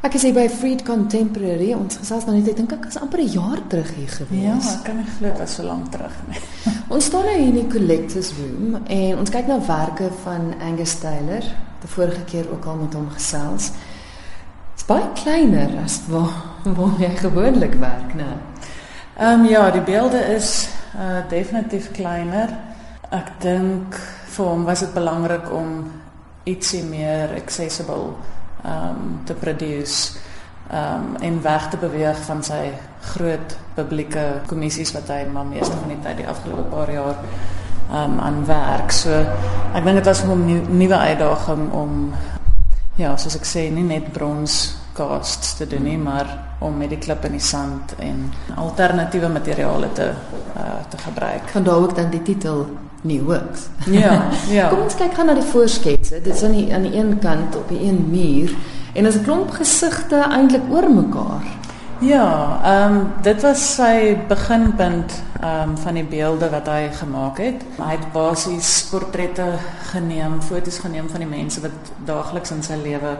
Ek is hier by Freed Contemporary. Ons gesels nou net, ek dink ek is amper 'n jaar terug hier gewees. Ja, ek kan nie glo dit was so lank terug nie. Ons staan nou hier in die collectors room en ons kyk na werke van Angus Taylor. Die vorige keer ook al met hom gesels. Dit's baie kleiner as waar waar jy gewoonlik werk, né? Ehm um, ja, die beelde is uh definitief kleiner. Ek dink vir hom was dit belangrik om ietsie meer accessible um te produce um en weg te beweeg van sy groot publieke kommissies wat hy maar meeste van die die paar jaar um aan werk. So ek dink dit was vir hom 'n uitdaging om ja, soos ek sê, nie net brons casts te doen nie, maar om met die klip in die sand en alternatiewe materiale te uh, te gebruik. Kan daar ook dan die titel New Works. Ja, ja. Kom ons kyk gaan na die voorsketse. Dit is aan die aan die een kant op die een muur en as 'n klomp gesigte eintlik oor mekaar. Ja, ehm um, dit was sy beginpunt ehm um, van die beelde wat hy gemaak het. Hy het basies portrette geneem, foto's geneem van die mense wat daagliks in sy lewe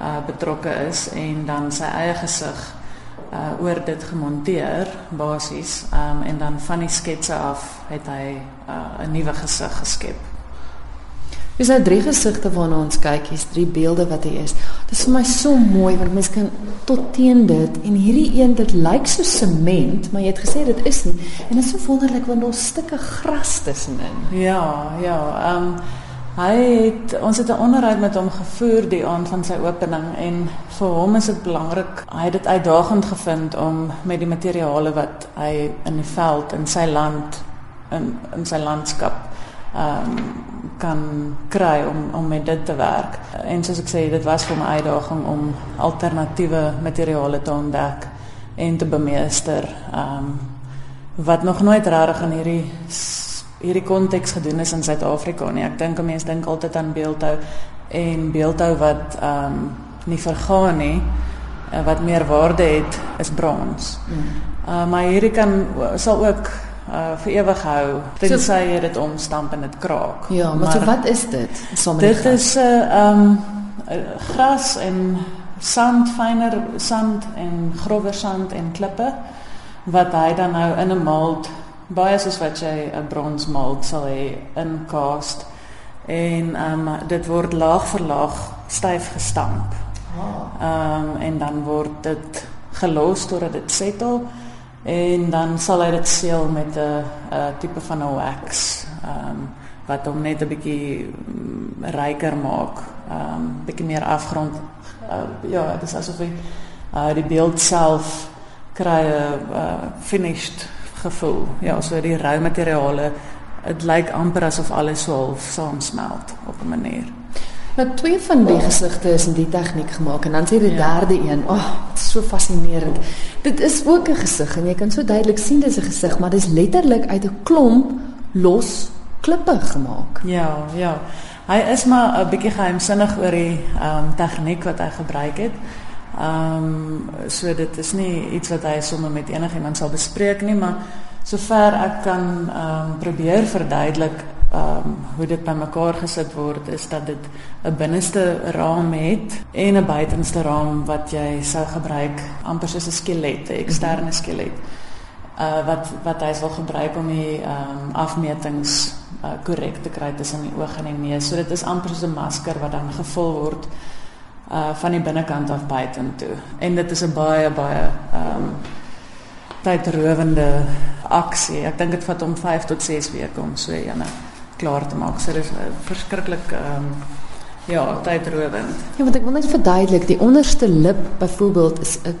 uh betrokke is en dan sy eie gesig uh oor dit gemonteer basies um en dan van die sketse af het hy uh 'n nuwe gesig geskep. Dis nou drie gesigte waarna ons kyk, hier's drie beelde wat hy is. Dit is vir my so mooi want mens kan tot teen dit en hierdie een dit lyk so sement, maar jy het gesê dit is nie. En dit is so wonderlik want daar's stukke gras tussenin. Ja, ja, um Hy het ons het 'n onderhoud met hom gevoer die aand van sy opening en vir hom is dit belangrik. Hy het dit uitdagend gevind om met die materiale wat hy in die veld in sy land in in sy landskap ehm um, kan kry om om met dit te werk. En soos ek sê, dit was vir my uitdaging om alternatiewe materiale te ontdek en te bemeester. Ehm um, wat nog nooit reg in hierdie hierdie konteks gedoen is in Suid-Afrika nie. Ek dink 'n mens dink altyd aan beeldhou en beeldhou wat ehm um, nie vergaan nie, uh, wat meer waarde het is brons. Mm. Uh, maar hierdie kan sal ook uh vir ewig hou tensy so, jy dit omstamp en dit kraak. Ja, maar, maar so wat is dit? Dit is 'n uh, ehm um, gras en sand, fyner sand en grower sand en klippe wat hy dan nou in 'n mold baie soos wat jy 'n bronsmold sal hê in cast en ehm um, dit word laag vir laag styf gestamp. Ehm um, en dan word dit gelos totdat dit settle en dan sal hy dit seël met 'n tipe van 'n wax ehm um, wat hom net 'n bietjie mm, ryker maak. Ehm um, bietjie meer afgrond. Uh, ja, dit is asof hy uh, die beeld self kry 'n uh, finished gevoel. Ja, so die rou materiale, dit lyk amper asof alles so half saamsmelt op 'n manier. Nou twee van die gesigte is in die tegniek gemaak en dan sê die ja. derde een, ag, oh, dit is so fascinerend. Dit is ook 'n gesig en jy kan so duidelik sien dis 'n gesig, maar dit is letterlik uit 'n klomp los klippe gemaak. Ja, ja. Hy is maar 'n bietjie geheimsinnig oor die ehm um, tegniek wat hy gebruik het. Ehm um, so dit is nie iets wat hy sommer met enigiemand sal bespreek nie, maar sover ek kan ehm um, probeer verduidelik ehm um, hoe dit bymekaar gesit word is dat dit 'n binneste raam het en 'n buitenste raam wat jy sou gebruik amper soos 'n skelet, 'n eksterne skelet. Uh wat wat hy sal gebruik om die ehm um, afmetings uh, korrek te kry tussen die oog en die neus. So dit is amper so 'n masker wat dan gevul word uh van die binnekant af buitentoe. En dit is 'n baie baie ehm um, tydrowende aksie. Ek dink om 5 tot 6 weke om so klaar te maak. So is verskriklik ehm um, ja, tydrowend. Ja, want ek wil net verduidelik, die onderste lip byvoorbeeld is 'n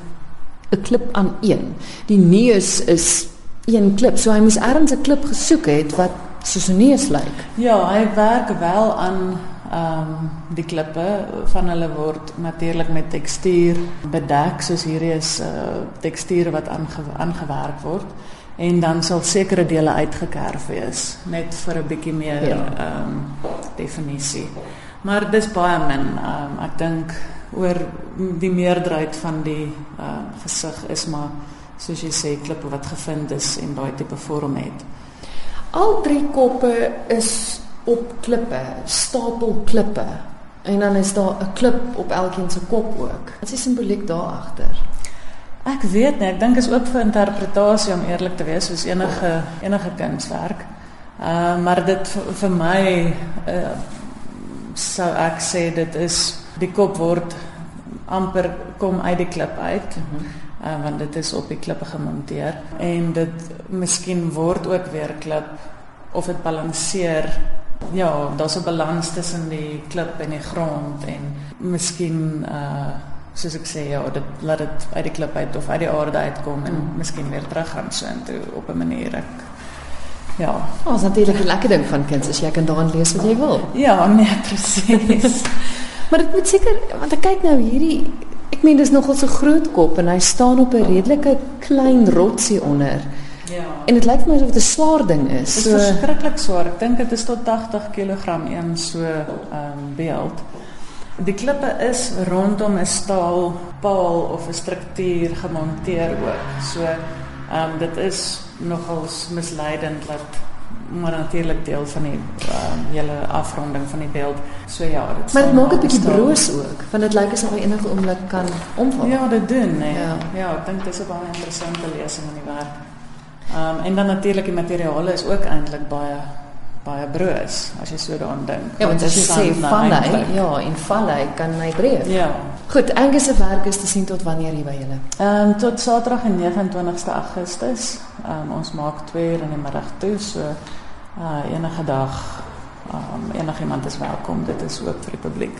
'n klip aan een. Die neus is een klip. So hy moes ergens 'n klip gesoek het wat soos 'n neus lyk. Ja, hy werk wel aan ehm um, die klippe van hulle word natuurlik met tekstuur bedek soos hierdie is uh, tekstuur wat aange, aangewerk word en dan sal sekere dele uitgekerf wees net vir 'n bietjie meer ja. ehm ja. um, definisie. Maar dis baie min. Ehm um, ek dink oor die meerderheid van die ehm uh, gesig is maar soos jy sê klippe wat gevind is en daai tipe vorm het. Al drie koppe is op klippe, stapel klippe. En dan is daar 'n klip op elkeen se kop ook. Wat is die simboliek daar agter? Ek weet nie, ek dink is ook vir interpretasie om eerlik te wees soos enige enige kunswerk. Uh, maar dit vir my uh, sou ek sê dit is die kop word amper kom uit die klip uit. Mm -hmm. Uh, want dit is op die klippe gemonteer en dit miskien word ook weer klip of dit balanseer. Ja, daar's 'n balans tussen die klip en die grond en miskien uh soos ek sê ja, dit laat dit uit die klip uit of uit die aarde uitkom en mm. miskien weer terug gaan so intoe op 'n manier ek ja. Oh, is natuurlik 'n lekker ding van kuns as jy kan daarin lees wat jy wil. Ja, nee, presies. maar dit moet seker want ek kyk nou hierdie ek meen dis nogal so groot kop en hy staan op 'n redelike klein rotsie onder. Ja. En dit lyk vir my asof dit 'n swaar ding is. Dit is so, verskriklik swaar. Ek dink dit is tot 80 kg een so ehm um, beeld. Die klippe is rondom 'n staal paal of 'n struktuur gemonteer ook. So ehm um, dit is nogals misleidend dat maar natuurlik deel van die um, hele afronding van die beeld. So ja, dit Maar dit maak 'n bietjie broos ook, want dit lyk asof hy enige oomblik kan omval. Ja, dit doen, nee. Ja, ja ek dink dit is 'n baie interessante lesing in die werk. Ehm um, en dan natuurlik die materiale is ook eintlik baie baie broos as jy so daaraan dink. Ja, want as jy sê vallei, ja, in vallei kan hy breek. Ja. Goed, Angus se werk is te sien tot wanneer hier by julle? Ehm um, tot Saterdag die 29ste Augustus. Ehm um, ons maak 2 uur in die middag toe, so uh enige dag um, enigiemand is welkom. Dit is oop vir die publiek.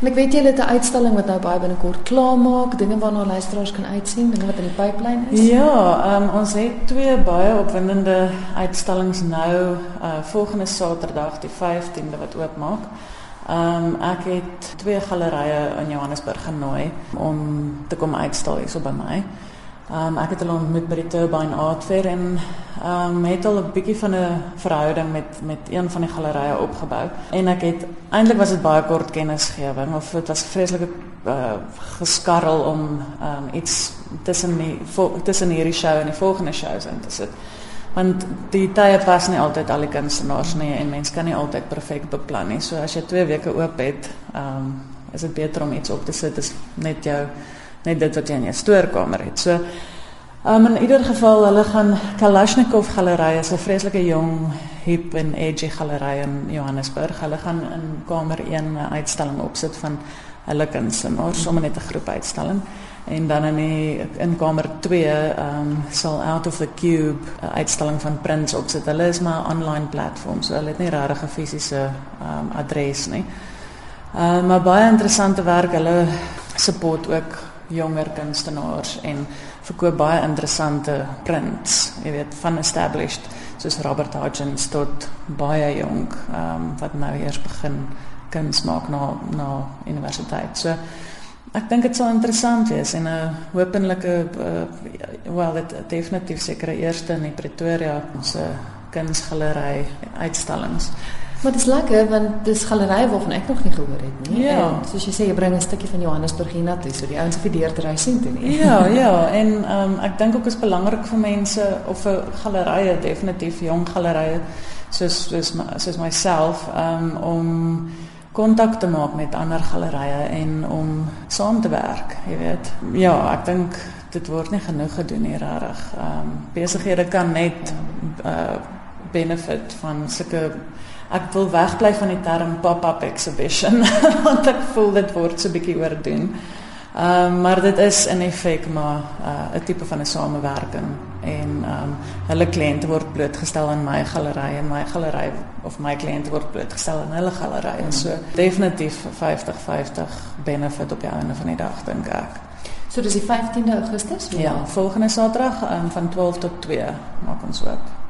En ek weet julle het 'n uitstalling wat nou baie binnekort klaar maak, dinge waarna luisteraars kan uitsien, dinge wat in die pipeline is. Ja, um, ons het twee baie opwindende uitstallings nou uh volgende Saterdag die 15de wat oopmaak. Um, ek het twee gallerye in Johannesburg genooi om te kom uitstal hier so by my. Um, ek het hulle ontmoet by die Turbine Art Fair en um, het al 'n bietjie van 'n verhouding met met een van die gallerye opgebou. En ek het eintlik was dit baie kort kennisgewing of dit was vreeslike uh, geskarrel om um, iets tussen die tussen hierdie show en die volgende shows in te sit. Want die tye pas nie altyd al die kunstenaars nie en mense kan nie altyd perfek beplan nie. So as jy 2 weke oop het, um, is dit beter om iets op te sit as net jou net dit wat jy in jou stoorkamer het. So um, in ieder geval hulle gaan Kalashnikov galery is 'n vreeslike jong hip en edgy galery in Johannesburg. Hulle gaan in kamer 1 'n uitstalling opsit van hulle kunstenaars, sommer net 'n groep uitstalling. En dan in die in kamer 2 ehm um, sal Out of the Cube 'n uitstalling van prints opsit. Hulle is maar 'n online platform, so hulle het nie regtig 'n fisiese ehm um, adres nie. Uh, maar baie interessante werk. Hulle support ook jonger kunstenaars en verkoop baie interessante prints, jy weet, van established soos Robert Hodgins tot baie jonk, ehm um, wat nou eers begin kuns maak na na universiteit. So ek dink dit sal interessant wees en 'n hopeplike uh, wel dit definitief seker eerste in die Pretoria se kunsgalery uitstallings. Maar dit is lekker want dis galery waarvan ek nog nie gehoor het nie. Ja, en, soos jy sê jy bring 'n stukkie van Johannesburg hier na toe, so die ouens het weer te ry sien toe nie. Ja, ja, en ehm um, ek dink ook is belangrik vir mense of vir galerye definitief jong galerye soos soos soos myself um, om kontak te maak met ander galerye en om saam te werk, jy weet. Ja, ek dink dit word nie genoeg gedoen hier reg. Ehm um, besighede kan net uh benefit van sulke ek wil wegbly van die term pop-up exhibition want ek voel dit word so bietjie oordoen. Ehm um, maar dit is in effek maar uh, 'n uh, tipe van 'n samewerking en ehm um, hulle kliënte word blootgestel aan my galery en my galery of my kliënte word blootgestel aan hulle galery en so definitief 50-50 benefit op die einde van die dag dink ek. So dis die 15de Augustus? Ja, volgende Saterdag um, van 12 tot 2 maak ons oop.